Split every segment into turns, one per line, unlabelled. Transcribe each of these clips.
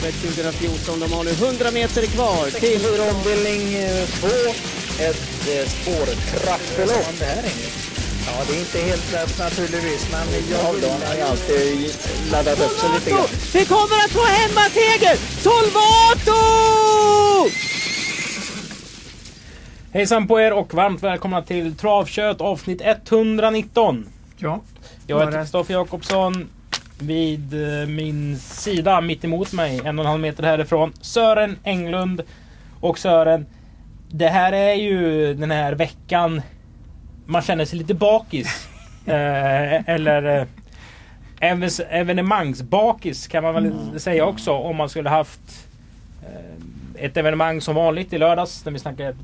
travet 2014. De har nu 100 meter kvar till...
ombildning 2. Ett eh, spårtrappelopp. Ja, det är inte helt lätt naturligtvis, men jag
har ju alltid laddat upp sig lite grann.
Vi kommer att få hemmaseger! Solvato!
Hejsan på er och varmt välkomna till Travkött avsnitt 119.
Ja,
Jag heter Kristoffer Jakobsson. Vid eh, min sida, mitt emot mig, en och en halv meter härifrån, Sören Englund. Och Sören, det här är ju den här veckan man känner sig lite bakis. eh, eller eh, evenemangsbakis kan man väl säga också om man skulle haft eh, ett evenemang som vanligt i lördags när vi snackar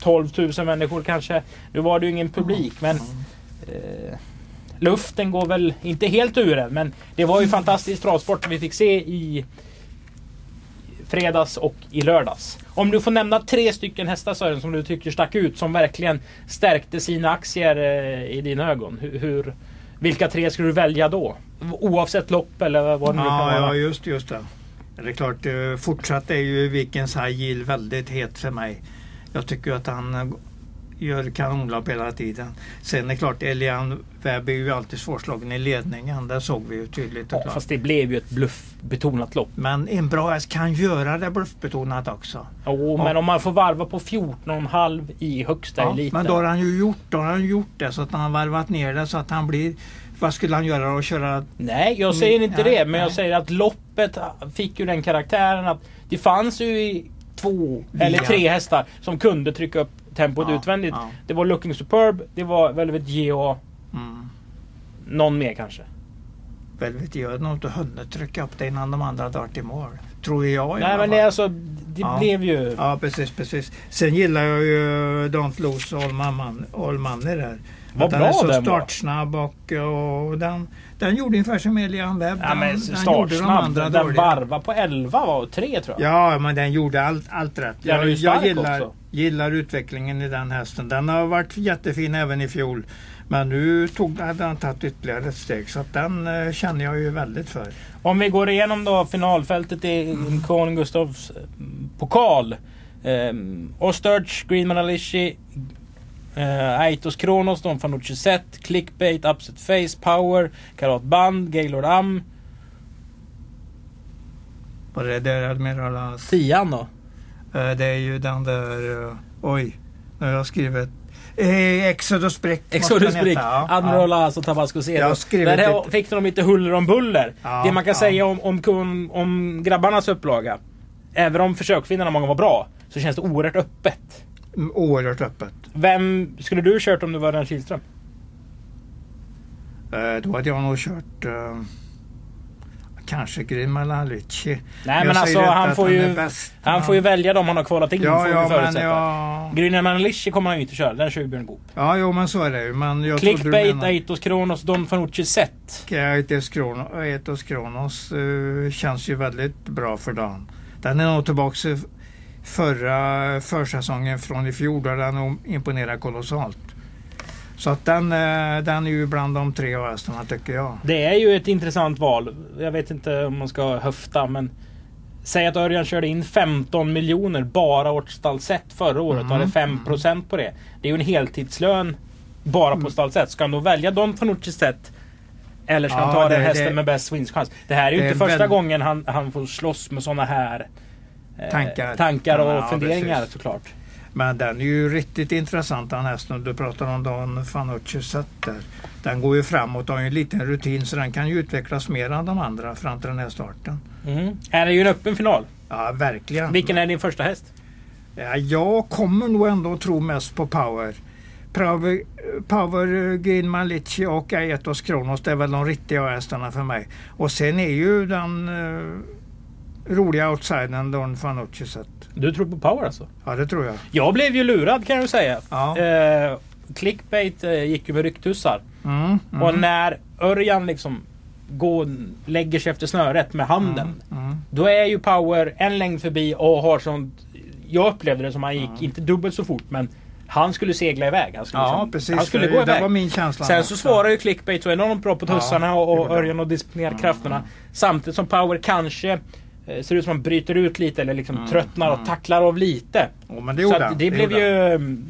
12 000 människor kanske. Nu var det ju ingen publik men eh, luften går väl inte helt ur än. Men det var ju fantastisk travsport vi fick se i fredags och i lördags. Om du får nämna tre stycken hästar Sören som du tycker stack ut som verkligen stärkte sina aktier eh, i dina ögon. Hur, vilka tre skulle du välja då? Oavsett lopp eller vad det nu kan
ja,
vara.
ja just, just det. Det är klart, eh, fortsatt är ju Vikens High Yield väldigt het för mig. Jag tycker att han gör kanonlopp hela tiden. Sen är det klart, Elian Webb är ju alltid svårslagen i ledningen. Det såg vi ju tydligt och
Ja,
klart.
fast det blev ju ett bluffbetonat lopp.
Men en bra häst kan göra det bluffbetonat också.
Jo,
Ja.
men om man får varva på 14,5 i högsta
Ja,
eliten.
men då har han ju gjort, då har han gjort det så att han har varvat ner det så att han blir... Vad skulle han göra då? Köra...
Nej, jag säger inte
Nej,
det. Men jag
nej.
säger att loppet fick ju den karaktären att det fanns ju två
Via.
eller tre hästar som kunde trycka upp tempot
Ja,
utvändigt.
ja.
Det var Looking Superb, det var Velvet Geo,
Mm.
någon mer kanske.
Velvet jag hade nog inte hunnit trycka upp det innan de andra hade varit i mål. Tror jag i
Nej men det, alltså, det
Ja.
blev ju...
Ja precis, precis. Sen gillar jag ju Don't Lose All Money, all money där.
Vad
Att den
bra
är så startsnabb och, och den, den gjorde ungefär som Elian Webb.
Ja,
Den-
men
den gjorde de
startsnabb.
andra
Den
dåliga.
varva på 11 var 3 tror jag.
Ja, men den gjorde allt, allt rätt.
Den
Jag, jag gillar, gillar utvecklingen i den hästen. Den har varit jättefin även i fjol. Men nu tog, hade han tagit ytterligare ett steg så att den eh, känner jag ju väldigt för.
Om vi går igenom då finalfältet i Konung Gustavs eh, pokal. Um, Osturge, Greenman Alishi, uh, Aitos Kronos, Don Fanucci Set, Clickbait, Upset Face, Power, Karat Band, Gaylord Am.
Och det där Admiralas.
Tian då?
Eh, Det är ju den där... eh, Oj, nu har jag skrivit... Eh, Exodus Brick.
Exodus Brick,
ja.
Admiral As och Tabasco Zero. Där
lite-
fick de lite huller om buller.
Ja,
det man kan
ja.
säga om, om, om, om grabbarnas upplaga. Även om försöksvinnarna många var bra. Så känns det oerhört öppet.
Oerhört öppet.
Vem skulle du kört om du var Örjan Kihlström?
Eh, Då hade jag nog kört... eh, Kanske Grimalalici.
Nej
Jag
men
säger
alltså han får,
han
ju,
bäst,
han
men-
får ju välja dem han har kvalat in
Ja, ja, men jag...
Grüner Manalici kommer han ju inte köra, den kör ju Björn Goop.
Ja, jo men så är det ju. Men jag
Clickbait,
menade...
Aitos Kronos, Don Fanucci Set.
Aetos Kronos, Aetos Kronos eh, känns ju väldigt bra för dagen. Den är nog tillbaka i förra försäsongen från i fjol där den nog imponerar kolossalt. Så att den, eh, den är ju bland de tre hästarna tycker jag.
Det är ju ett intressant val. Jag vet inte om man ska höfta men Säg att Örjan körde in 15 miljoner bara åt stall förra året och
Mm,
hade 5% på det. Det är ju en heltidslön bara
Mm.
på stall Set. Ska han då välja Don Fanucci Set? Eller ska
Ja,
han ta den
det-
hästen
det-
med bäst vinstchans? Det här är ju inte första
väl-
gången han, han får slåss med sådana här
Tankar.
tankar och
Ja,
funderingar
precis.
såklart.
Men den är ju riktigt intressant den hästen. Du pratar om Don Fanucci Zet där. Den går ju framåt och har ju en liten rutin så den kan ju utvecklas mer än de andra fram till den här starten.
Mm. Är det ju en öppen final.
Ja, verkligen.
Vilken är din första häst?
Ja, jag kommer nog ändå att tro mest på Power. Power, Power Green Malici och Aetos Kronos det är väl de riktiga hästarna för mig. Och sen är ju den eh, roliga outsidern Don Fanucci Zet.
Du tror på Power alltså?
Ja, det tror jag.
Jag blev ju lurad kan jag säga.
Ja.
Eh, clickbait eh, gick ju med rycktussar.
Mm, mm,
Och när Örjan liksom går, lägger sig efter snöret med handen.
mm, mm.
Då är ju Power en längd förbi och har sånt... Jag upplevde det som han gick, inte dubbelt så fort men han skulle segla iväg. Han skulle,
Ja,
liksom,
precis.
han skulle
det,
gå
det
iväg.
var min känsla.
Sen så svarar ju clickbait så enormt bra på
Ja,
tussarna
det
och, och. Örjan att disponera krafterna. Samtidigt som Power kanske ser ut som han bryter ut lite eller liksom
Mm,
tröttnar och
mm.
tacklar av lite.
Ja, men det
Så att det, blev ju mm,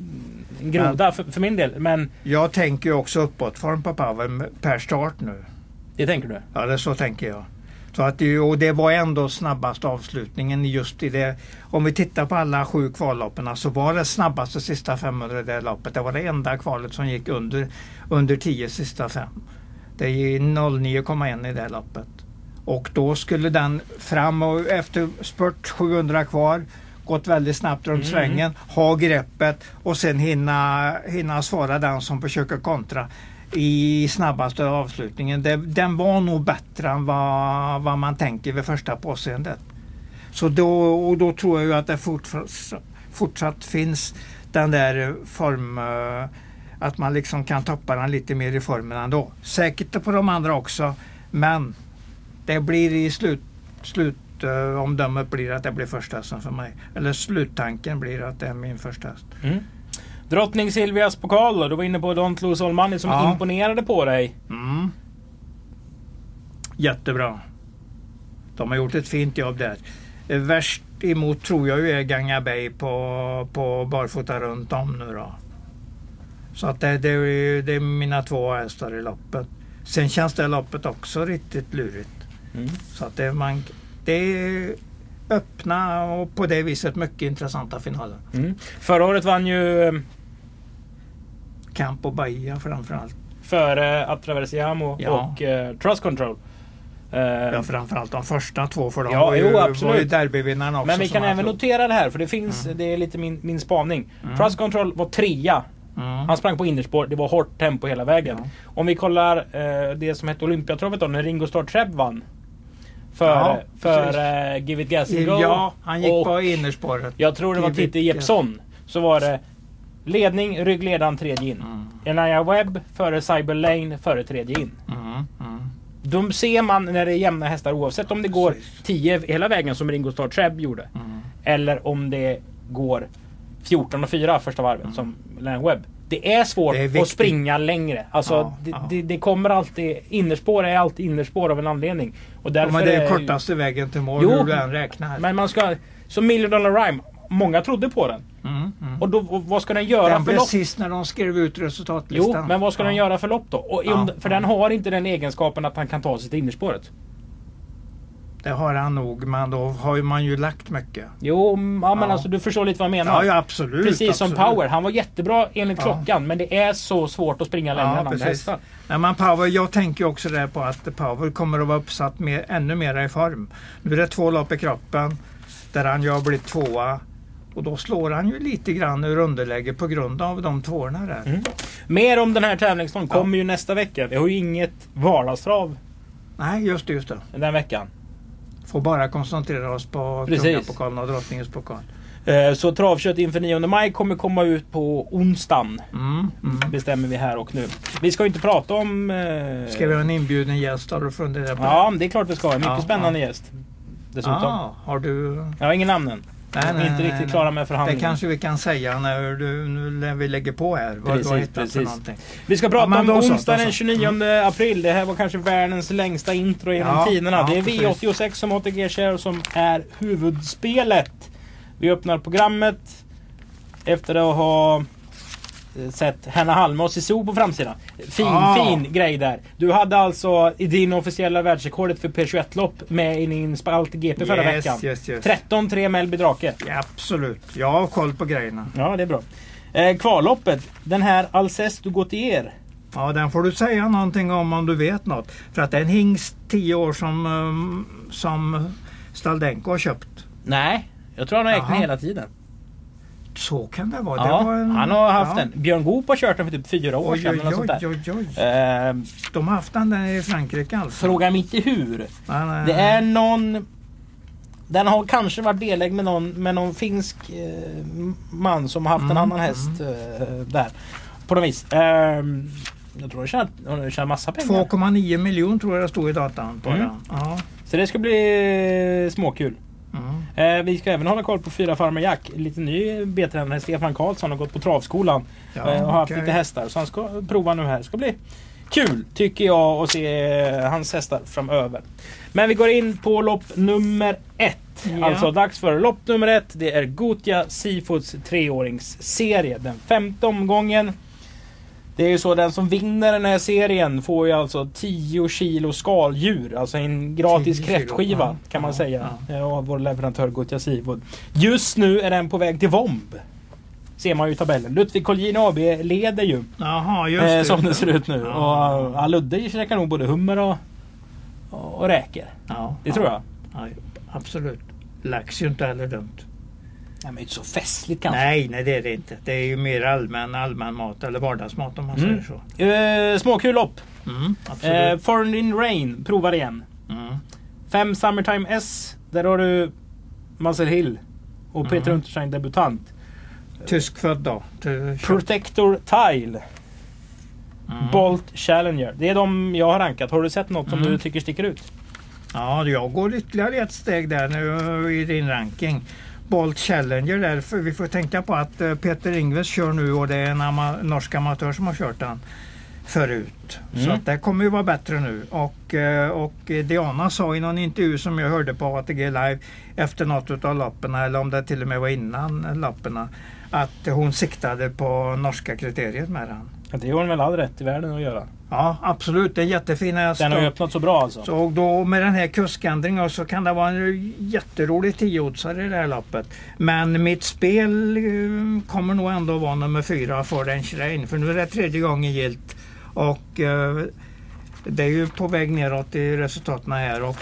en groda för, för min del. Men
Jag tänker ju också uppåtform på Pavel per start nu.
det tänker du?
Ja, det så tänker jag. Så att det, och det var ändå snabbast avslutningen just i det. Om vi tittar på alla sju kvalloppen så var det snabbaste sista 500 i det loppet. Det var det enda kvalet som gick under, under 10 sista fem. Det är 09,1 i det loppet. Och då skulle den fram och efter spurt 700 kvar gått väldigt snabbt runt
Mm.
svängen, ha greppet och sen hinna, hinna svara den som försöker kontra i snabbaste avslutningen. Det, den var nog bättre än vad, vad man tänker vid första påseendet. Så då, och då tror jag att det fortsatt, fortsatt finns den där form... eh, Att man liksom kan toppa den lite mer i formen ändå. Säkert på de andra också. Men det blir i slut, slutomdömet blir att det blir första hästen för mig. Eller sluttanken blir att det är min första häst.
Mm. Drottning Silvias pokal då? Du var inne på Don't Lose All Money som
Ja.
imponerade på dig.
Mm. Jättebra. De har gjort ett fint jobb där. Eh, Värst emot tror jag ju är Ganga Bay på, på barfota runt om nu då. Så att det, det, är, det är mina två hästar i loppet. Sen känns det loppet också riktigt lurigt.
Mm.
Så att det, man, det är öppna och på det viset mycket intressanta finaler.
Mm. Förra året vann ju eh,
Camp och Bahia framförallt.
före Atraversiamo
Ja.
och eh, Trust Control. Eh,
Ja, framförallt de första två för de
Ja,
var, ju,
jo,
var ju
absolut.
derbyvinnarna också.
men vi kan även
slog.
notera det här för det finns,
Mm.
det är lite min, min spaning.
Mm.
Trust Control var trea.
Mm.
Han sprang på innerspår, det var hårt tempo hela vägen.
Ja.
Om vi kollar eh, det som hette Olympiatravet då, när Ringo Starr Treb vann. För,
Ja,
för
precis.
eh, Give It Gas and Go.
Ja, han gick
och
på innerspåret.
Jag tror det var Titti. Jeppsson. Så var det ledning, ryggledaren, tredje in.
Mm.
Elia Webb före Cyber Lane före tredje in.
Mm. Mm.
De ser man när det är jämna hästar oavsett om det går
Precis.
10 hela vägen som Ringo Starr Treb gjorde.
Mm.
Eller om det går 14 och 4 första varvet
Mm.
som Elia Webb. Det är svårt
Det är
att springa längre. Alltså,
Ja,
det,
ja.
Det, det kommer alltid... Innerspår är alltid innerspår av en anledning. Och
Ja, men det är
är-
kortaste vägen till mål
Jo,
hur du än räknar.
Men man ska... Som Million Dollar Rhyme. Många trodde på den.
Mm. Mm.
Och, då, och vad ska den göra
Den
för lopp?
precis när de skrev ut resultatlistan.
Jo, men vad ska
ja.
den göra för lopp då? Och om, för den har inte den egenskapen att han kan ta sig till innerspåret.
Det har han nog, men då har man ju lagt mycket.
Jo, ja, men
Ja.
alltså du förstår lite vad jag menar.
Ja, ja absolut.
Precis som
absolut.
Power. Han var jättebra enligt
Ja.
klockan men det är så svårt att springa längre än andra hästar.
Nej, men Power, jag tänker också där på att Power kommer att vara uppsatt med ännu mer i form. Nu är det två lopp i kroppen där han ju har blivit tvåa. Och då slår han ju lite grann ur underläge på grund av de tvåorna där.
Mm. Mer om den här tävlingsdagen kommer ju nästa vecka. Vi har ju inget vardagstrav
Nej, just det, just det.
den veckan.
Får bara koncentrera oss på kungapokalen och drottningens pokal.
Eh, Så travkött inför 9 maj kommer komma ut på onsdagen.
Mm, mm.
Bestämmer vi här och nu. Vi ska ju inte prata om... eh,
Ska vi ha en inbjuden gäst? Har du funderat på
Ja, det är klart vi ska. En mycket
Ja,
spännande
ja.
gäst.
det?
Dessutom.
Ah, har du...
Jag har ingen namn än.
Nej, nej,
inte riktigt klara med
Det
förhandlingen.
kanske vi kan säga när, du, nu när vi lägger på här. Vad
Precis,
du har hittat för
precis.
någonting.
Vi ska prata
Ja,
om
då så,
onsdag
då
den
så.
29 april. Det här var kanske världens längsta intro genom
Ja,
tiderna.
ja,
det är
precis.
V86 som ATG Share som är huvudspelet. Vi öppnar programmet efter att ha sett Hanna Halme och Sisu på framsidan. Fin,
Ja.
fin grej där. Du hade alltså i din officiella världsrekordet för P21-lopp med i din spalt i GP förra
Yes,
veckan.
yes, yes.
13-3 Melby Drake.
Ja, absolut. Jag har koll på grejerna.
Ja, det är bra. Eh, kvalloppet. Den här Alcest du Gautier.
Ja, den får du säga någonting om om du vet något. För att det är en hingst 10 år som, um, som Staldenko har köpt.
Nej, jag tror han har ägt den hela tiden.
Så kan det vara.
Ja,
det var en,
han har haft
ja.
den. Björn Goop har kört den för typ fyra år
Oj,
sedan.
oj,
sånt där.
oj, oj.
Eh,
De har haft den i Frankrike alltså.
fråga mig inte hur.
Men, eh,
Det är någon... Den har kanske varit delägd med någon, med någon finsk eh, man som har haft en
Mm,
annan häst eh, där. På något vis. Eh, jag tror de tjänar, massa pengar.
2,9 miljoner tror jag det stod i datan på
Mm.
den. Ja.
Så det ska bli småkul.
Mm.
Eh, vi ska även hålla koll på fyra Farmer Jack. Lite ny B-tränare Stefan Karlsson har gått på travskolan.
Ja,
eh, och har haft
okej.
lite hästar. Så han ska prova nu här. Det ska bli kul tycker jag att se eh, hans hästar framöver. Men vi går in på lopp nummer ett.
Ja.
Alltså dags för lopp nummer ett. Det är Gotia Seafoods treåringsserie. Den femte omgången. Det är ju så den som vinner den här serien får ju alltså 10 kilo skaldjur. Alltså en gratis
10 kilo,
kräftskiva
ja,
kan man
ja,
säga. Ja. Av vår leverantör Gotia Seafood. Just nu är den på väg till Vomb. Ser man ju i tabellen. Ludvig Collin AB leder ju.
Jaha, just
Eh,
det.
som det ser ut nu.
Ja.
Och ja, Ludde käkar nog både hummer och, och räkor.
Ja,
Det tror jag.
Ja, absolut. Lax är ju inte heller dumt.
Ja, men inte så festligt kanske.
Nej, nej det är det inte. Det är ju mer allmän, allmän mat eller vardagsmat om man
Mm.
säger så.
Eh, småkul lopp.
Mm.
Eh, Foreign in Rain provar igen.
mm.
Fem Summertime S. Där har du Muscle Hill. Och Peter
Mm.
Unterstein debutant.
Tyskfödd då.
Protector Tile.
Mm.
Bolt Challenger. Det är de jag har rankat. Har du sett något som
Mm.
du tycker sticker ut?
Ja, jag går ytterligare ett steg där nu i din ranking. Bolt Challenger där, för vi får tänka på att eh, Peter Ingves kör nu och det är en ama norsk amatör som har kört den förut. Så
Mm.
att det kommer ju vara bättre nu. Och, eh, och Diana sa i någon intervju som jag hörde på ATG Live efter något av loppen, eller om det till och med var innan loppen, att hon siktade på norska kriteriet med den.
Ja, Det har hon väl all rätt i världen att göra.
Ja, absolut. Det är jättefina.
Den har öppnat så bra alltså.
så då med den här kuskändringen så kan det vara en jätterolig tioåtsare i det här loppet. Men mitt spel eh, kommer nog ändå vara nummer fyra för den Schrein. För nu är det tredje gången gilt. Och eh, det är ju på väg neråt i resultaten här. Och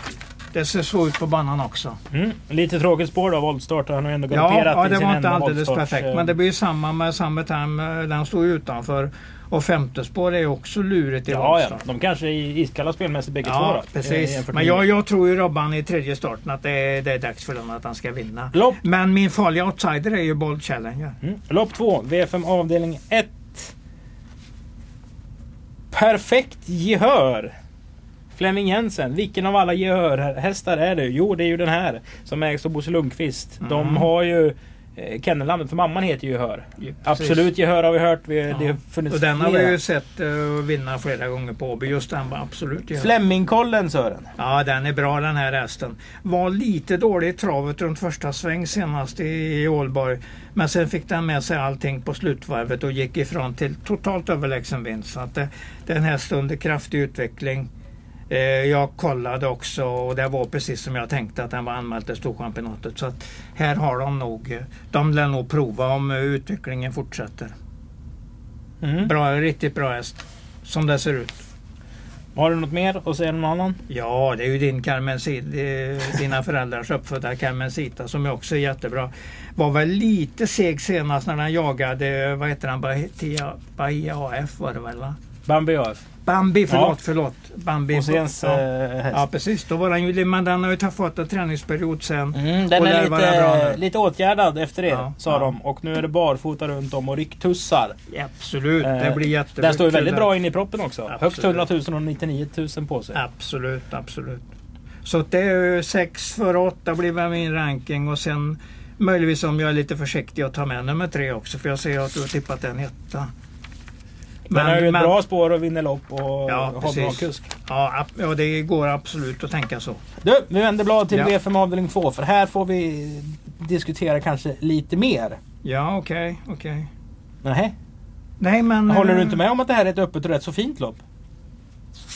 det ser så ut på banan också.
Mm. Lite tråkigt spår då, voltstart. Han har ändå
Ja,
galopperat
ja
i
det var inte alldeles perfekt.
eh,
Men det blir ju samma med Summertime. eh, Den står ju utanför. Och femte spår är också lurigt i
Ja, ja. De kanske är iskalla spelmässigt bägge två
Ja,
då. Eh,
precis. Men jag, jag tror ju Robban i tredje starten att det är, det är dags för den att han ska vinna.
Lopp,
Men min farliga outsider är ju Bolt Challenger.
mm. Lopp två, V5 avdelning 1. Perfekt gehör. Flemming Jensen, vilken av alla gehörhästar är det? Jo, det är ju den här som ägs av Bosse Lundqvist. De
Mm.
har ju eh, kennelnamnet, för mamman heter ju Gehör.
Precis.
Absolut Gehör har vi hört. Vi,
Ja.
Det har funnits
Och den har vi ju sett uh, vinna flera gånger på Åby. Just den var absolut ju.
Flemmingkollen Sören.
Ja, den är bra den här hästen. Var lite dålig i travet runt första sväng senast i, i Ålborg. Men sen fick den med sig allting på slutvarvet och gick ifrån till totalt överlägsen vinst. Så att det, det är en häst under kraftig utveckling. Eh, jag kollade också och det var precis som jag tänkte att den var anmäld till Storchampionatet. Så att här har de nog, de lär nog prova om utvecklingen fortsätter.
Mm.
Bra, riktigt bra häst. Som det ser ut.
Har du något mer att säga om någon annan?
Ja, det är ju din Carmen dina föräldrars uppfödda Carmen Sita som är också jättebra. Var väl lite seg senast när den jagade, vad heter han, Bahia, Bahia AF var det väl va?
Bambi AF.
Bambi, förlåt,
Ja.
förlåt. Bambi.
Åséns
ja.
eh, häst.
ja, precis. Då var den ju, men den har ju fått en träningsperiod sen.
Mm, den är lite, lite åtgärdad efter det,
Ja,
sa
ja.
de. Och nu är det barfota runt om och rycktussar.
Absolut, det
Eh,
blir jättebra.
Den står ju väldigt bra in i proppen också.
Absolut.
Högst 100 000 och 99 000 på sig.
Absolut, absolut. Så det är 6 före 8 blir väl min ranking och sen möjligtvis om jag är lite försiktig att ta med nummer tre också för jag ser att du har tippat en etta.
Den har ju ett bra spår och vinner lopp och
Ja,
har bra
precis.
kusk.
Ja, ja, det går absolut att tänka så.
Du, vi vänder blad till
Ja.
V5 avdelning 2 för här får vi diskutera kanske lite mer.
Ja, okej, okej.
Nej.
Nej, men...
Håller du
eh,
inte med om att det här är ett öppet och rätt så fint lopp?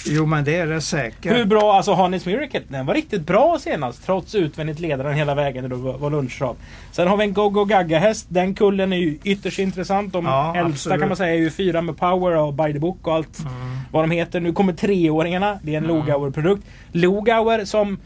Jo, men det är det säkert.
Hur bra, alltså Hanis Miracle, den var riktigt bra senast trots utvändigt ledaren hela vägen när det var lunchtrav. Sen har vi en Go-Go Gagga-häst. Den kullen är ju ytterst intressant. De
Ja,
äldsta
absolut.
kan man säga är ju fyra med Power och By the Book och allt
Mm.
vad de heter. Nu kommer treåringarna. Det är en
Mm.
Logauer-produkt. Logauer som...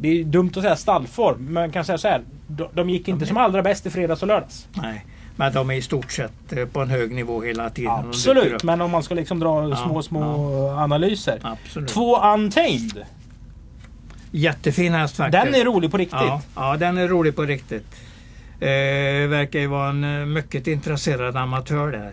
Det är dumt att säga stallform, men man kan säga så här. De, de gick inte
De är-
som allra bäst i fredags och lördags.
Nej, men de är i stort sett eh, på en hög nivå hela tiden.
Absolut, men om man ska liksom dra
Ja,
små, små analyser.
Absolut.
Två Untamed.
Jättefin häst faktiskt.
Den är rolig på riktigt.
Ja, ja, den är rolig på riktigt. Eh, verkar ju vara en eh, mycket intresserad amatör där.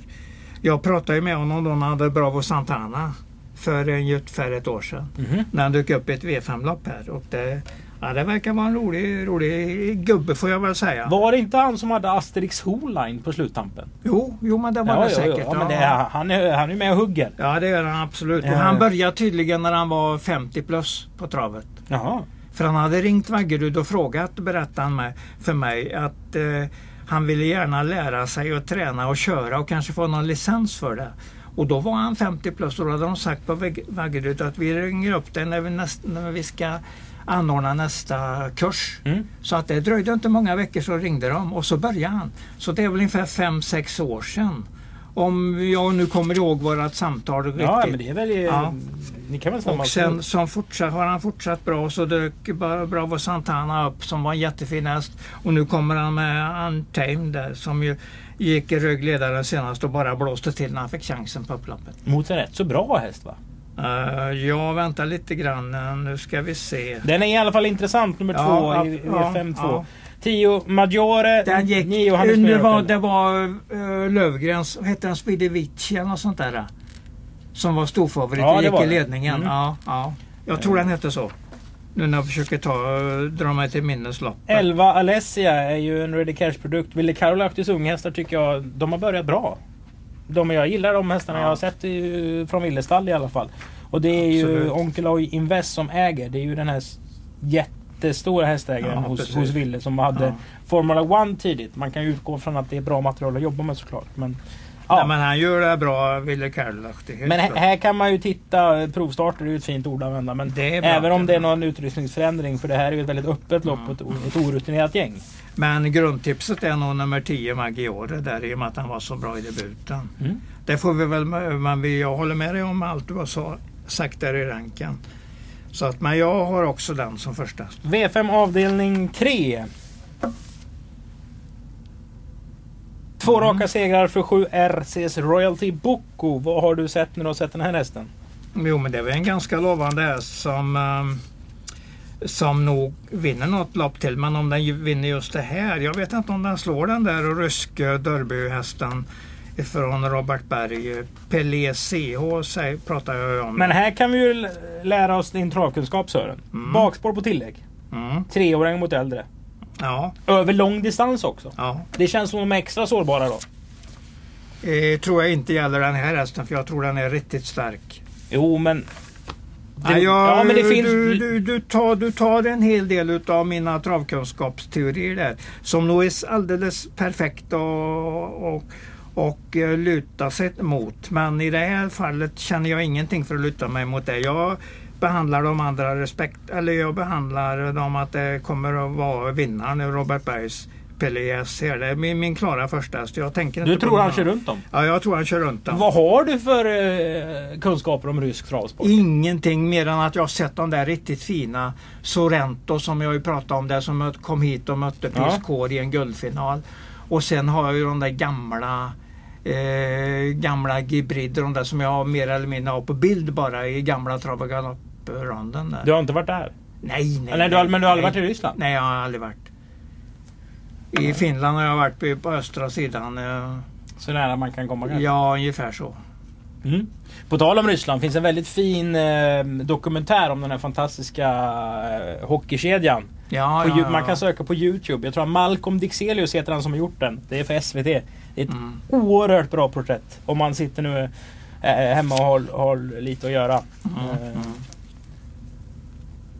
Jag pratade ju med honom då när han hade Bravo Santana för ungefär ett år sedan.
Mhm.
När han dök upp i ett V5-lopp här. Och det, Ja, det verkar vara en rolig, rolig gubbe får jag väl säga.
Var det inte han som hade Asterix Holine på sluttampen?
Jo, jo men det var
Ja,
det
ja,
säkert.
ja, men det, är- han, är, han är med och hugger.
Ja, det gör han absolut.
Ja.
Och han började tydligen när han var 50 plus på travet.
Jaha.
För han hade ringt Vaggerud och frågat, berättade han med, för mig, att eh, han ville gärna lära sig att träna och köra och kanske få någon licens för det. Och då var han 50 plus och då hade de sagt på Vag- Vaggerud att vi ringer upp dig när vi, näst, när vi ska anordna nästa kurs.
Mm.
Så att det dröjde inte många veckor så ringde de och så började han. Så det är väl ungefär 5-6 år sedan. Om jag nu kommer ihåg vårat samtal riktigt.
Ja, men det är väl...
Ja.
Ni kan väl
Och sen som fortsatt, har han fortsatt bra så dök Bravo Santana upp som var en jättefin häst. Och nu kommer han med Untamed där som ju gick i rög ledaren senast och bara blåste till när han fick chansen på upploppet.
Mot en rätt så bra häst va?
Uh, jag väntar lite grann. eh, Nu ska vi se.
Den är i alla fall intressant nummer
Ja,
två
ja,
i, i
ja,
5-2.
ja.
10 Maggiore,
Den gick,
9 Hannes
nu var, det var uh, Lövgrens, hette han, Spidevici eller något sånt där. eh, Som var storfavorit
Ja,
och
det
gick i
det.
ledningen.
Mm.
Ja, ja. Jag tror den hette så. Nu när jag försöker ta, eh, dra mig till minnesloppet.
11 Alessia är ju en Ready Cash-produkt. Ville Karolaktis unghästar tycker jag, de har börjat bra. De, jag gillar de hästarna
Ja.
jag har sett i, från Willestall i alla fall. Och det är ju
Absolut.
Onkel Oy Invest som äger. Det är ju den här jättestora hästägaren
Ja,
hos,
precis.
hos Wille som hade
Ja.
Formula One tidigt. Man kan ju utgå från att det är bra material att jobba med såklart. Men,
Ja.
ja.
men han gör det bra, Wille helt
Men här, här kan man ju titta, provstarter är ju ett fint ord att använda. Men
bra,
även om det är någon utrustningsförändring, för det här är ju ett väldigt öppet lopp ett, ett orutinerat gäng.
Men grundtipset är nog nummer 10 Maggiore där i och med att han var så bra i debuten.
Mm.
Det får vi väl, men jag håller med dig om allt du har sa- sagt där i ranken. Så att, men jag har också den som första.
V5 avdelning 3. Två
Mm.
raka segrar för 7 RCs Royalty Boko. Vad har du sett när du har sett den här hästen?
Jo men det väl en ganska lovande häst som, ehm, som nog vinner något lopp till. Men om den vinner just det här. Jag vet inte om den slår den där ryske derbyhästen från Robert Berg. Pelé CH pratar jag om.
Men här kan vi ju lära oss din travkunskap Sören.
Mm.
Bakspår på tillägg.
Mm.
Treåring mot äldre.
Ja,
Över lång distans också.
ja.
Det känns som de är extra sårbara då.
Eh, tror jag inte gäller den här hästen för jag tror den är riktigt stark.
Jo men... Det,
Ja,
ja men det finns...
du, du, du, tar, du tar en hel del av mina travkunskapsteorier där som nog är alldeles perfekt och, och, och eh, luta sig mot. Men i det här fallet känner jag ingenting för att luta mig mot det. Jag behandlar de andra respekt, eller jag behandlar dem att det kommer att vara vinnaren Robert Bergs PLS här. Det är min, min klara första. Jag tänker
Du
inte på
tror han
någon
kör runt dem?
Ja, jag tror han kör runt dem.
Vad har du för eh, kunskaper om rysk travsport?
Ingenting mer än att jag har sett de där riktigt fina Sorrento som jag ju pratade om där som kom hit och mötte
Ja.
Piskor i en guldfinal. Och sen har jag ju de där gamla eh, gamla Gibrid, de där som jag har mer eller mindre har på bild bara i gamla trav och galoppronden där.
Du har inte varit där?
Nej, nej.
Eller, du har, men du har aldrig
nej.
varit i Ryssland?
Nej, jag har aldrig varit. I Finland har jag varit på, östra sidan. eh,
Så nära man kan komma kanske?
Ja, ungefär så.
Mm. På tal om Ryssland finns en väldigt fin eh, dokumentär om den här fantastiska eh, hockeykedjan.
Ja,
På,
ja, ja.
Man kan söka på Youtube. Jag tror att Malcolm Dixelius heter han som har gjort den. Det är för SVT. Det är ett
Mm.
oerhört bra porträtt. Om man sitter nu eh, hemma och har, har lite att göra.
Mm,
Eh,
mm.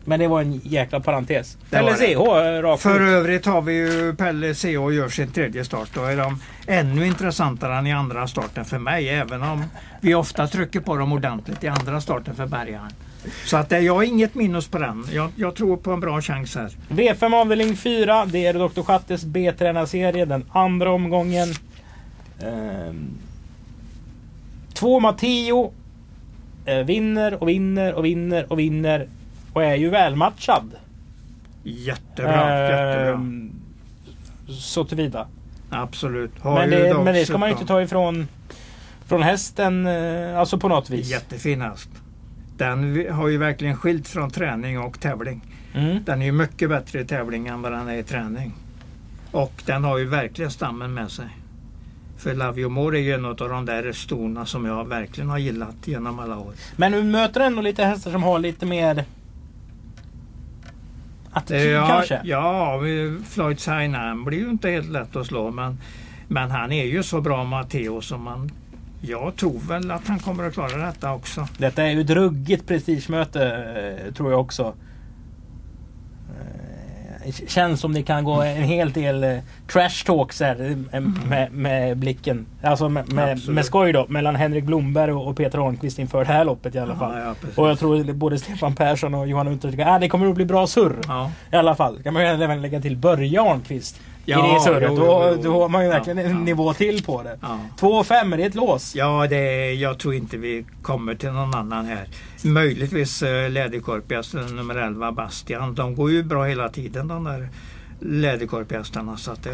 Men det var en jäkla parentes.
Det
Pelle. CH eh, rakt
För
ut.
övrigt har vi ju Pelle C och gör sin tredje start. Då är de ännu intressantare än i andra starten för mig. Även om vi ofta trycker på dem ordentligt i andra starten för Bergaren. Så att eh, jag har inget minus på den. Jag, jag tror på en bra chans här.
V5 avdelning 4. Det är Dr. Schattes B-tränarserie. Den andra omgången. Ehm, två Matteo. Eh, vinner och vinner och vinner och vinner. Och är ju välmatchad.
Jättebra. jättebra.
Ehm, Så tillvida.
Absolut.
Men det, men det ska man ju inte ta ifrån från hästen. eh, Alltså på något vis.
Jättefin häst. Den har ju verkligen skilt från träning och tävling.
Mm.
Den är ju mycket bättre i tävling än vad den är i träning. Och den har ju verkligen stammen med sig. För Love You More är ju en av de där stona som jag verkligen har gillat genom alla år.
Men du möter ändå lite hästar som har lite mer... attityd
ja,
kanske?
Ja, Floyd Sainan blir ju inte helt lätt att slå men, men han är ju så bra Matteo som man jag tror väl att han kommer att klara detta också.
Detta är ju ett ruggigt prestigemöte eh, tror jag också. Känns som det kan gå en hel del eh, trash talks här eh, med, med blicken. Alltså med, med, med skoj då. Mellan Henrik Blomberg och Peter Holmqvist inför det här loppet i alla fall.
Ja, ja.
Och jag tror både Stefan Persson och Johan tycker att det kommer att bli bra surr.
ja.
I alla fall. Kan man ju även lägga till Börje Arnqvist i
Ja,
det surret.
jo,
Då,
jo,
då har man ju
Ja,
verkligen en
ja.
nivå till på det.
Ja.
2 och 5 är det ett lås?
Ja, det, jag tror inte vi kommer till någon annan här. Möjligtvis uh, Läderkorphästen nummer 11 Bastian. De går ju bra hela tiden de där Läderkorphästarna. Så att, eh,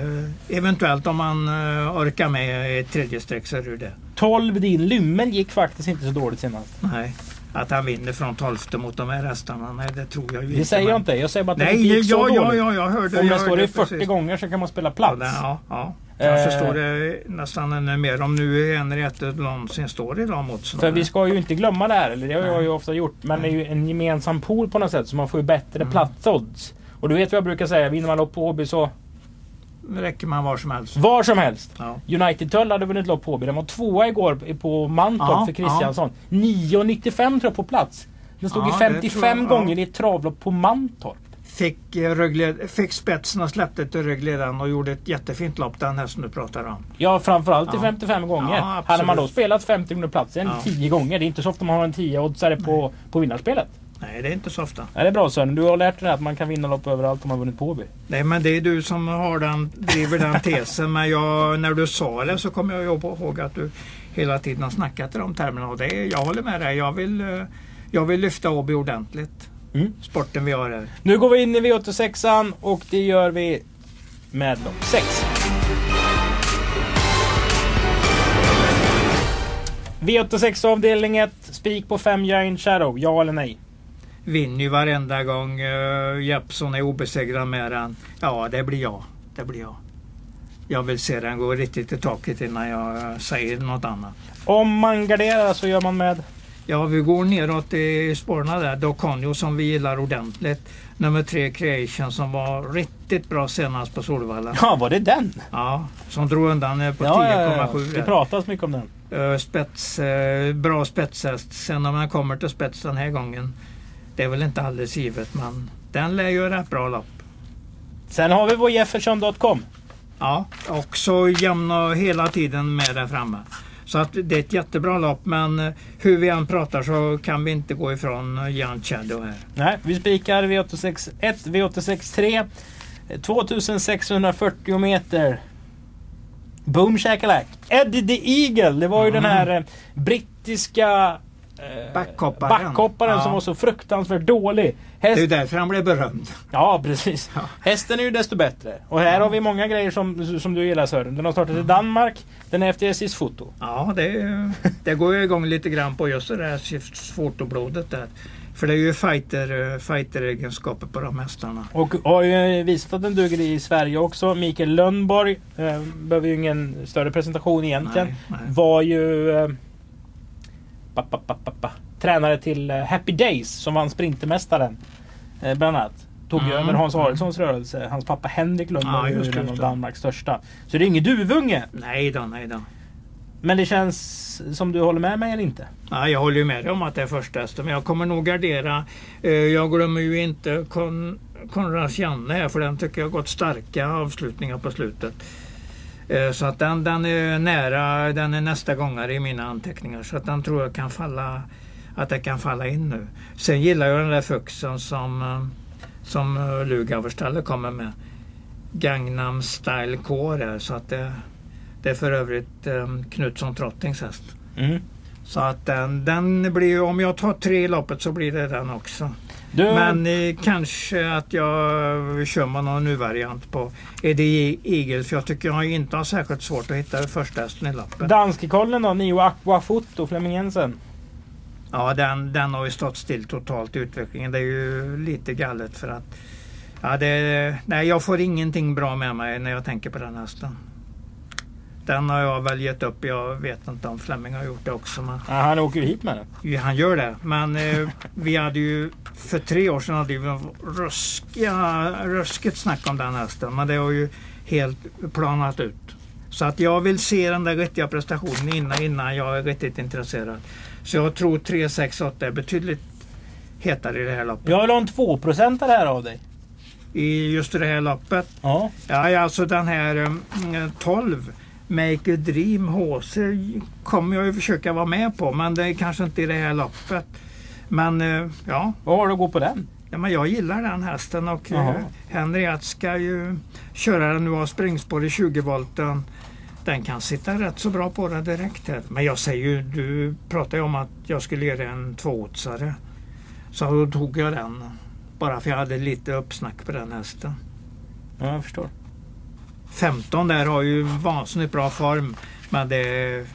eventuellt om man eh, orkar med ett tredje streck så är det det.
12 din Lymmel gick faktiskt inte så dåligt senast.
Nej. Att han vinner från 12 mot de här hästarna, nej det tror jag ju
Det
inte.
säger jag
men-
inte. Jag säger bara att det
Nej,
inte gick så
ja, ja,
dåligt.
ja, jag hörde.
Om
jag
står
hörde
i 40
precis.
gånger så kan man spela
Ja,
plats.
det- ja, ja. Jag
Eh.
förstår det nästan ännu mer om nu Henriette någonsin står i de oddsen.
För vi ska ju inte glömma det här, eller det har jag ju ofta gjort. Men det är ju en gemensam pool på något sätt så man får ju bättre
Mm.
platsodds. Och du vet vad jag brukar säga, vinner man lopp på Åby så
räcker man var som helst.
var som helst.
Ja.
United Tull hade vunnit lopp på Åby. Den var tvåa igår på Mantorp
Ja,
för Kristiansson. 9,95 tror jag på plats. Den stod
Ja,
i
det
55
tror jag, ja.
gånger i ett travlopp på Mantorp.
Fick, eh, rögled, fick spetsen och släppte till ryggledaren och gjorde ett jättefint lopp den hästen du pratar om.
Ja, framförallt i
Ja.
55 gånger.
Ja, absolut.
hade man då spelat 50 gånger platsen
Ja.
10 gånger. Det är inte så ofta man har en 10-oddsare på, på vinnarspel.
Nej, det är inte så ofta.
Ja, det är bra Sören. Du har lärt dig att man kan vinna lopp överallt om man vunnit på Åby.
Nej, men det är du som har den, driver den tesen. Men jag, när du sa det så kommer jag ihåg att du hela tiden har snackat i de termerna. Och det, är- jag håller med dig. Jag vill, eh, jag vill lyfta Åby ordentligt.
Mm.
Sporten vi har här.
Nu går vi in i V86an och det gör vi med lopp 6. V86 avdelning 1. Spik på 5 Giant Shadow. Ja eller nej?
Vinner ju varenda gång uh, Jeppsson är obesegrad med den. Ja, det blir jag. Det blir jag. Jag vill se den gå riktigt i taket innan jag säger något annat.
Om man garderar så gör man med...
Ja, vi går neråt i spåren där. Doconio som vi gillar ordentligt. Nummer tre Creation som var riktigt bra senast på Solvalla.
Ja, var det den?
Ja, som drog undan eh, på
Ja, ja, ja.
10,7.
Det pratas mycket om den.
Eh, spets, bra spetshäst. Sen om man kommer till spets den här gången. Det är väl inte alldeles givet men den lär ju rätt bra lopp.
Sen har vi vår Jefferson.com.
Ja, också jämn och hela tiden med där framme. Så att det är ett jättebra lopp men eh, hur vi än pratar så kan vi inte gå ifrån eh, Giant Shadow här.
Nej, vi spikar V86 1, V86 3. 2640 meter. Boom shakalak. Eddie the Eagle. Det var ju
Mm.
den här eh, brittiska eh,
Backhopparen.
backhopparen
Ja.
som var så fruktansvärt dålig.
Det är
Häst,
därför han blev berömd.
ja, precis.
Ja.
Hästen är ju desto bättre. Och här har vi många grejer som, som du gillar Sören. Den har startat i Danmark. Den är efter SJs foto.
Ja, det, det går ju igång lite grann på just det där fotoblodet där. För det är ju fighter, fighter-egenskaper på de hästarna.
Och har ju visat att den duger i Sverige också. Mikael Lönnborg, eh, behöver ju ingen större presentation egentligen.
Nej, nej.
Var ju eh, tränare till eh, Happy Days som vann Sprintermästaren. Eh, bland annat. Tog
Mm.
över Hans Arvidssons rörelse. Hans pappa Henrik Lönnborg
Ja,
är en av. Danmarks största. Så det är ingen duvunge.
Nej då, nej då.
Men det känns som du håller med mig eller inte?
Ja, jag håller ju med dig om att det är första hästen, men jag kommer nog gardera. Eh, Jag glömmer ju inte Kon Konrads Janne här, för den tycker jag har gått starka avslutningar på slutet. Eh, Så att den, den är nära, den är nästa gångare i mina anteckningar. Så att den tror jag kan falla, att det kan falla in nu. Sen gillar jag den där Fuxen som, eh, som eh, Lugauerstalle kommer med. Gangnam Style Core så att det, det är för övrigt Knutsson Trottings häst.
Mm.
Så att den, den blir, om jag tar tre i loppet så blir det den också.
Du,
Men eh, kanske att jag kör med någon ny variant på Eddie Eagle för jag tycker jag inte har särskilt svårt att hitta första hästen i loppet.
Danskekollen då? Nio Aqua Foto, Flemming Jensen.
Ja, den, den har ju stått still totalt i utvecklingen. Det är ju lite galet för att ja, det, nej, jag får ingenting bra med mig när jag tänker på den hästen. Den har jag väl gett upp. Jag vet inte om Flemming har gjort det också. Men
Ja, han åker ju hit med den.
Han gör det. Men eh, vi hade ju för tre år sedan hade vi ruskiga, ruskigt snack om den hästen. Men det har ju helt planat ut. Så att jag vill se den där riktiga prestationen innan, innan jag är riktigt intresserad. Så jag tror 3, 6, 8 är betydligt hetare i det här loppet.
Jag vill ha en 2% här av dig.
I just det här loppet.
Ja.
Ja, alltså den här mm, 12 Make a Dream HC kommer jag ju försöka vara med på. Men det är kanske inte i det här loppet. Men eh, ja,
Vad har du att gå på den?
Ja, men jag gillar den hästen och eh, Henriette ska ju köra den nu av springspår i 20 volten. Den kan sitta rätt så bra på det direkt här. Men jag säger ju, du pratar ju om att jag skulle ge dig en tvååtsare. Så då tog jag den. Bara för jag hade lite uppsnack på den hästen.
Ja, jag förstår.
15 där har ju vansinnigt bra form. Men det,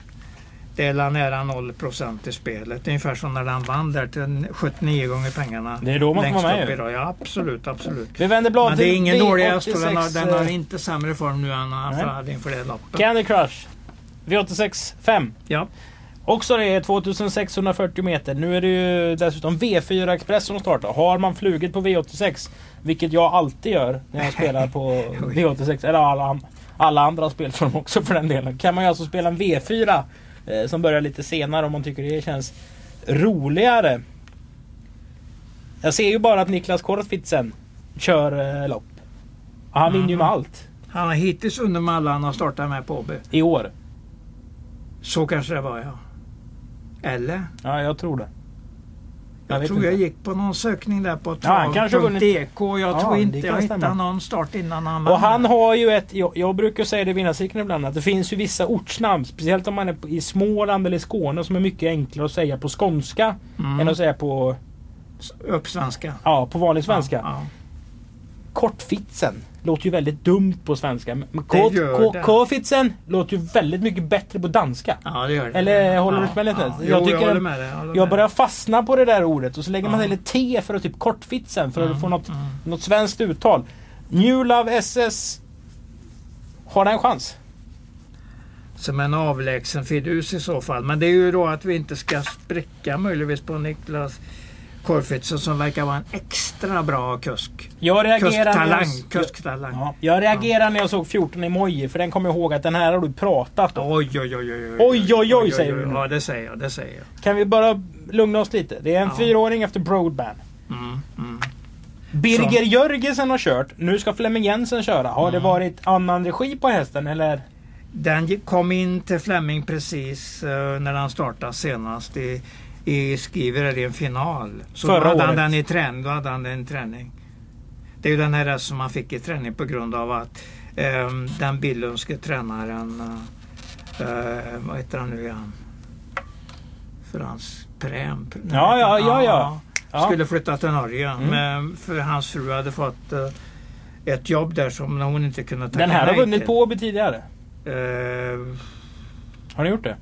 det är nära 0% i spelet. Ungefär som när den vann där till 79 gånger pengarna.
Det är då man får vara med
idag. Ja, absolut, absolut.
Vi vänder blad
Men det är ingen dålig häst och
V86,
den har, den har
eh,
inte sämre form nu än han hade inför det loppet.
Candy Crush. V86 5.
Ja,
Också det är 2640 meter. Nu är det ju dessutom V4 Express som startar. Har man flugit på V86, vilket jag alltid gör när jag spelar på V86, eller alla, alla andra spelform också för den delen. Kan man ju alltså spela en V4 eh, som börjar lite senare om man tycker det känns roligare. Jag ser ju bara att Niklas Kortfitsen kör eh, lopp. Och Han vinner ju med allt
han har hittills vunnit med alla han har startat med på Åby.
i år.
Så kanske det var ja. Eller?
Ja, jag tror det. Jag
Jag, tror
inte.
jag gick på någon sökning där på
Ja,
trav.dk. Jag
Ja,
tror inte jag
stämma.
hittade någon start innan han
Och
vann.
han har ju ett, jag, jag brukar säga det i vinnarcirkeln ibland, att det finns ju vissa ortsnamn, speciellt om man är i Småland eller Skåne, som är mycket enklare att säga på skånska
Mm.
än att säga på,
Uppsvenska.
ja, på vanlig svenska.
Ja, ja.
Kortfitsen låter ju väldigt dumt på svenska. Men
Det
K-
gör
K-
det.
K-fitsen låter ju väldigt mycket bättre på danska.
Ja, det gör det.
Eller håller du
ja,
inte med lite?
Ja,
Jag
jo, jag, håller med dig.
Jag
med
börjar fastna på det där ordet och så lägger man till ett T för att typ kortfitsen för att få något, något svenskt uttal. New Love SS har den en chans?
Som en avlägsen fidus i så fall. Men det är ju då att vi inte ska spricka möjligtvis på Niklas Korfitsen som verkar vara en extra bra kusk.
Jag reagerar när
Kusktalang.
jag,
Kusktalang.
ja, jag reagerar när jag såg 14 emoji för den kommer jag ihåg att den här har du pratat om.
Oj, oj, oj, oj,
Oj, oj, oj, säger du nu.
Ja, det säger jag. Det säger jag.
Kan vi bara lugna oss lite? Det är en
Ja.
fyraåring efter Broadband.
Mm, mm.
Birger Jörgensen har kört. Nu ska Flemming Jensen köra. Har det
Mm.
varit annan regi på hästen eller?
Den kom in till Flemming precis eh, när han startade senast i, i Skriver är det en final. Så
Förra
då hade han
året.
den i träning. Då hade han den i träning. Det är ju den här som han fick i träning på grund av att eh, den billundske tränaren, eh, eh, vad heter han nu igen? Frans Prem.
Ja, ja, ja, ja. Ja.
Skulle flytta till Norge.
Mm.
Men för hans fru hade fått eh, ett jobb där som hon inte kunde tacka
Den här har vunnit på Åby tidigare.
Eh,
Har ni gjort det?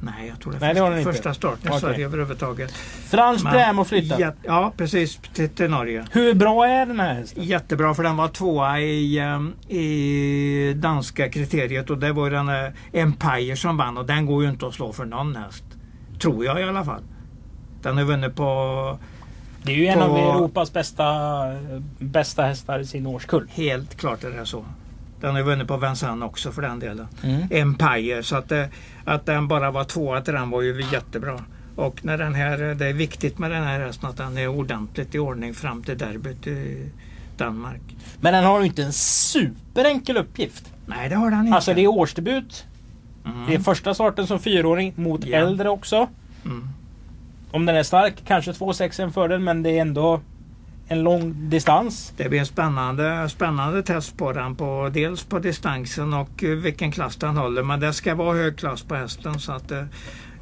Nej, jag tror det
Nej, det har den
första,
inte.
starten i
Okej.
Sverige överhuvudtaget.
Frans har flyttat.
Ja, ja, precis. Till, till Norge.
Hur bra är den här hästen?
Jättebra för den var tvåa i, ehm, i danska kriteriet och det var den Empire som vann och den går ju inte att slå för någon häst. Tror jag i alla fall. Den har vunnit på
Det är ju en av Europas bästa, bästa hästar i sin årskull.
helt klart är det så. Den har vunnit på Vincennes också för den delen.
Mm.
Empire. Så att, det, att den bara var tvåa till den var ju jättebra. Och när den här, det är viktigt med den här hästen att den är ordentligt i ordning fram till derbyt i Danmark.
Men den har ju inte en superenkel uppgift.
Nej det har den inte.
Alltså det är årsdebut.
mm.
Det är första starten som fyraåring mot
Ja.
äldre också.
Mm.
Om den är stark, kanske 2,6 är en fördel men det är ändå en lång distans.
Det blir en spännande, spännande test på den. På, dels på distansen och eh, vilken klass den håller. Men det ska vara hög klass på hästen. Så att, eh,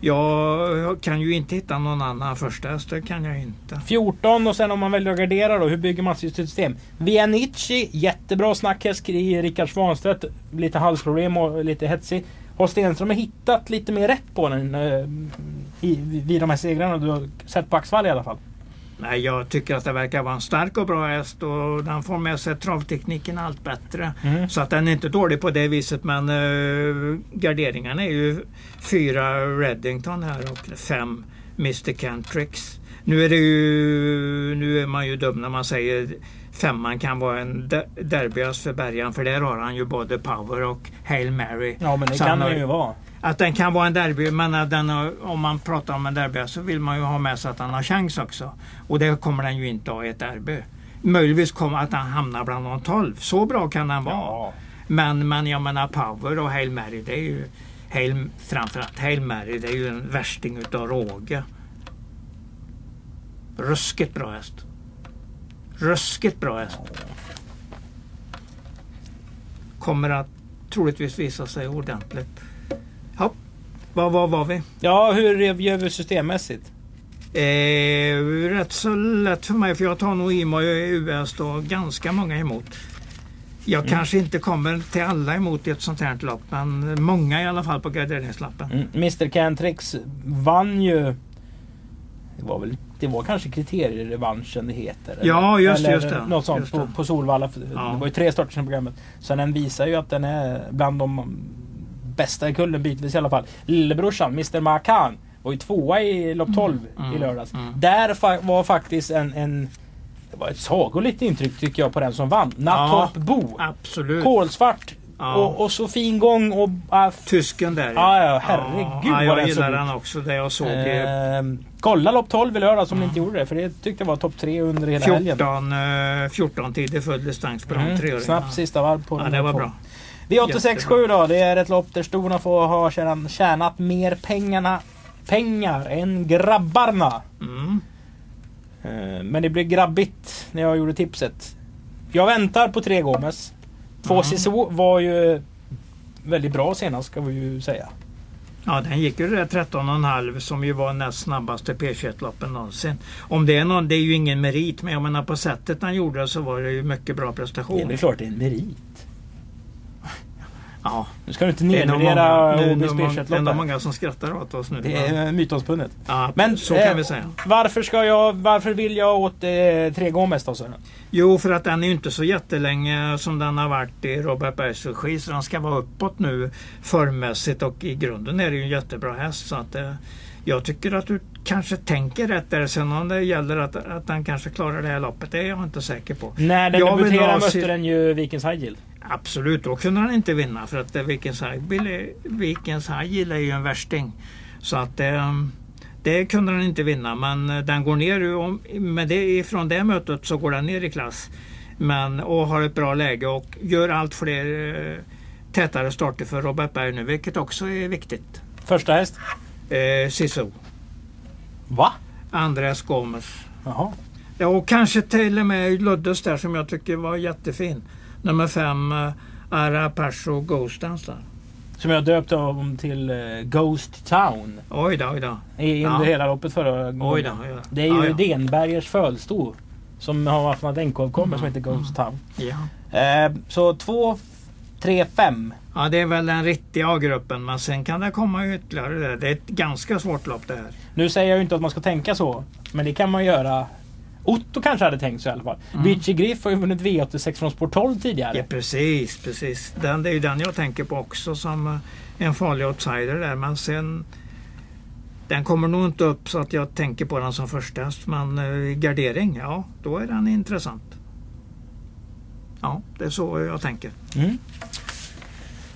jag kan ju inte hitta någon annan första häst. Det kan jag inte.
14 och sen om man väljer att gardera då, hur bygger man sitt system? Vianici, jättebra snackhäst i Rickard Svanstedt. Lite halsproblem och lite hetsig. Har Stenström hittat lite mer rätt på den eh, i, vid de här segrarna du har sett på Axvall i alla fall?
Nej, jag tycker att det verkar vara en stark och bra häst och den får med sig travtekniken allt bättre.
Mm.
Så att den är inte dålig på det viset men uh, garderingarna är ju fyra Reddington här och fem Mr Cantrix. Nu är, det ju, nu är man ju dum när man säger femman kan vara en de- derbyhäst för Bergan för där har han ju både power och Hail Mary.
Ja men det kan
han
ju vara.
Att den kan vara en derby, men den om man pratar om en derby så vill man ju ha med sig att han har chans också. Och det kommer den ju inte ha i ett derby. Möjligtvis kommer att han hamnar bland de 12. Så bra kan den vara.
Ja.
Men, men jag menar Power och Hail Mary, det är ju Hail, framförallt Hail Mary, det är ju en värsting utav råge. Ruskigt bra häst. Ruskigt bra häst. Kommer att troligtvis visa sig ordentligt. Vad var, var vi?
ja, hur gör vi systemmässigt?
Eh, rätt så lätt för mig för jag tar nog i US då ganska många emot. Jag
Mm.
kanske inte kommer till alla emot i ett sånt här lopp men många i alla fall på garderingslappen.
Mm. Mr Cantrix vann ju... Det var väl det var kanske kriterierevanschen det heter.
Ja, just
eller
just det.
Något sånt på, på Solvalla.
Ja.
Det var ju tre starter i programmet. Så den visar ju att den är bland de bästa i kullen bitvis i alla fall. Lillebrorsan, Mr Makan, var ju tvåa i lopp 12 i
Mm.
lördags.
Mm.
Där fa- var faktiskt en, en... Det var ett sagolikt intryck tycker jag på den som vann. Nattorp Bo.
Absolut.
Kolsvart.
Ja.
Och, och så fin gång och... f-
Tysken där.
Ja, ja, herregud
ja, Jag
den
gillar den också. Det jag såg i
Ehm, kolla lopp 12 i lördags om ni inte gjorde det. För det tyckte jag var topp 3 under hela helgen.
14, eh, 14 tider full distans på de
Mm,
treåringarna.
snabbt sista varv på
Ja,
de
det var bra.
V867 då. Det är ett lopp där storna får ha tjänat, tjänat mer pengarna, pengar än grabbarna.
Mm.
Eh, Men det blev grabbigt när jag gjorde tipset. Jag väntar på tre Gomes. Två
Mm.
Sisu var ju väldigt bra senast ska vi ju säga.
Ja, den gick ju det där 13,5 som ju var näst snabbaste P21-loppen någonsin. Om det är någon, det är ju ingen merit, men jag menar på sättet han gjorde det så var det ju mycket bra
Det är
prestation.
klart det är en merit.
Ja,
Nu ska du inte nedvärdera
nog många, det är nog
P21-lopp.
många som skrattar åt oss nu.
Det är mytomspunnet.
ja,
Men
så kan
eh,
vi säga.
Varför, ska jag, varför vill jag åt eh, tre Gomes då Sören?
Jo, för att den är ju inte så jättelänge som den har varit i Robert Bergs regi. Så den ska vara uppåt nu formmässigt och i grunden är det ju en jättebra häst. Så att, eh, jag tycker att du kanske tänker rätt där. Sen om det gäller att, att den kanske klarar det här loppet, det är jag inte säker på.
När den
Jag
debuterade mötte den ju Vikens High Yield.
Absolut, då kunde han inte vinna för att eh, Vikens är, Yield är ju en värsting. Så att eh, det kunde han inte vinna men eh, den går ner med det, ifrån det mötet så går den ner i klass. Men, och har ett bra läge och gör allt fler tätare starter för Robert Berg nu vilket också är viktigt.
Första häst.
Eh, Sisu,
Va?
Andreas Gomes.
Jaha.
Ja, och kanske till och med Luddes där som jag tycker var jättefin. Nummer fem, eh, Ara Perso Ghost Dance där.
Som jag döpte om till eh, Ghost Town.
Oj då, oj då.
I,
Ja.
under hela loppet förra gången.
Oj då, oj då.
Det är ju
ja, ja.
Denbergers födelsedag. Som har haft något NK-kommer som heter Ghost Town.
Ja.
Eh, så 2, 3, 5.
ja, det är väl den riktiga A-gruppen men sen kan det komma ytterligare där. Det är ett ganska svårt lopp det här.
Nu säger jag ju inte att man ska tänka så. Men det kan man göra. Otto kanske hade tänkt så i alla fall.
Mm.
Vichy Griff har ju vunnit V86 från Sport 12 tidigare.
Ja, precis, precis. Den, det är ju den jag tänker på också som eh, en farlig outsider där. Men sen den kommer nog inte upp så att jag tänker på den som första häst. Men eh, gardering, ja, då är den intressant. Ja, det är så jag tänker.
Mm.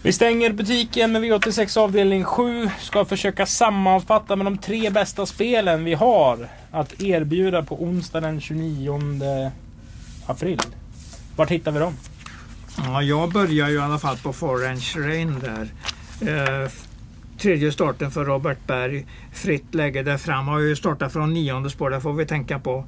Vi stänger butiken med V86 avdelning 7. Ska försöka sammanfatta med de tre bästa spelen vi har att erbjuda på onsdag den 29 april. Vart hittar vi dem?
Ja, jag börjar ju i alla fall på Forange Rain där. Eh, tredje starten för Robert Berg. Fritt läge där fram. Har ju startat från nionde spår, det får vi tänka på.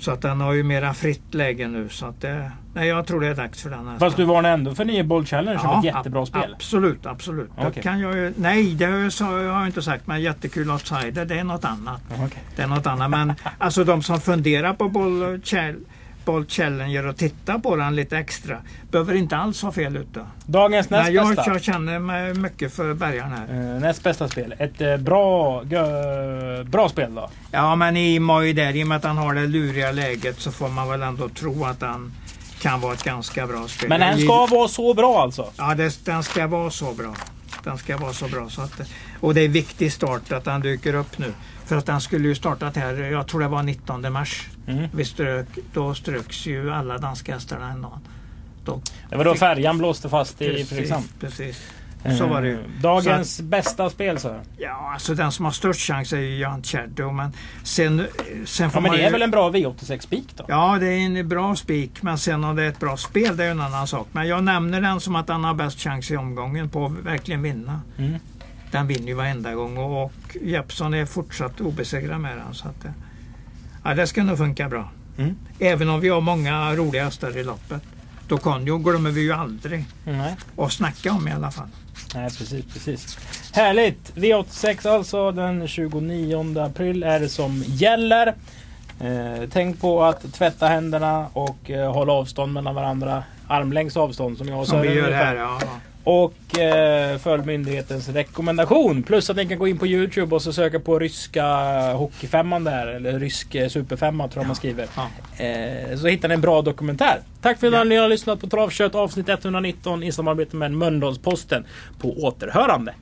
Så att den har ju mera fritt läge nu. Så att det, nej, jag tror det är dags för den. här
Fast du varnar ändå för 9 Boll Challenge som ett jättebra
ab-
spel.
Absolut, absolut. Det
Okej.
kan jag ju, nej, det har jag, inte sagt. Men jättekul outsider, det är något annat.
Ja, okej.
Det är något annat. Men alltså de som funderar på boll, chall, Bolt Challenger och titta på den lite extra. Behöver inte alls vara fel ute.
Dagens näst
Nej, jag,
bästa.
jag känner mig mycket för bärgaren här.
Eh, näst bästa spel. Ett eh, bra, gö, bra spel då.
Ja, men i Moj där, i och med att han har det luriga läget så får man väl ändå tro att han kan vara ett ganska bra spel.
Men den ska vara så bra alltså.
Ja, det, den ska vara så bra. Den ska vara så bra. Så att, och det är viktig start att den dyker upp nu. För att den skulle ju startat här, jag tror det var 19 mars.
Mm.
Vi strök, då ströks ju alla danska hästarna en dag. Då,
Det var då färjan blåste fast i
precis,
Fredrikshamn.
precis. Så var det ju.
Eh, Dagens bästa spel så.
Ja, alltså den som har störst chans är ju Jan Shadow. Men sen, sen får
Ja, men det
ju-
är väl en bra V86-spik då?
Ja, det är en bra spik. Men sen om det är ett bra spel, det är en annan sak. Men jag nämner den som att han har bäst chans i omgången på att verkligen vinna.
Mm.
Den vinner ju varenda gång och, och Jeppsson är fortsatt obesegrad med den. Så att, det- ja, det ska nog funka bra.
Mm.
Även om vi har många roliga hästar i loppet. Då Conjo glömmer vi ju aldrig
Nej.
att snacka om i alla fall.
Nej, precis, precis. Härligt! V86 alltså den 29 april är det som gäller. Eh, tänk på att tvätta händerna och eh, hålla avstånd mellan varandra. Armlängds avstånd som jag och
Som vi gör här. Ja.
Och eh, följ myndighetens rekommendation. Plus att ni kan gå in på Youtube och så söka på ryska hockeyfemman där. Eller rysk eh, superfemma tror jag man skriver.
Ja.
Eh, så hittar ni en bra dokumentär. Tack för att
Ja.
ni har lyssnat på Travkött avsnitt 119 i samarbete med Mölndalsposten. På återhörande.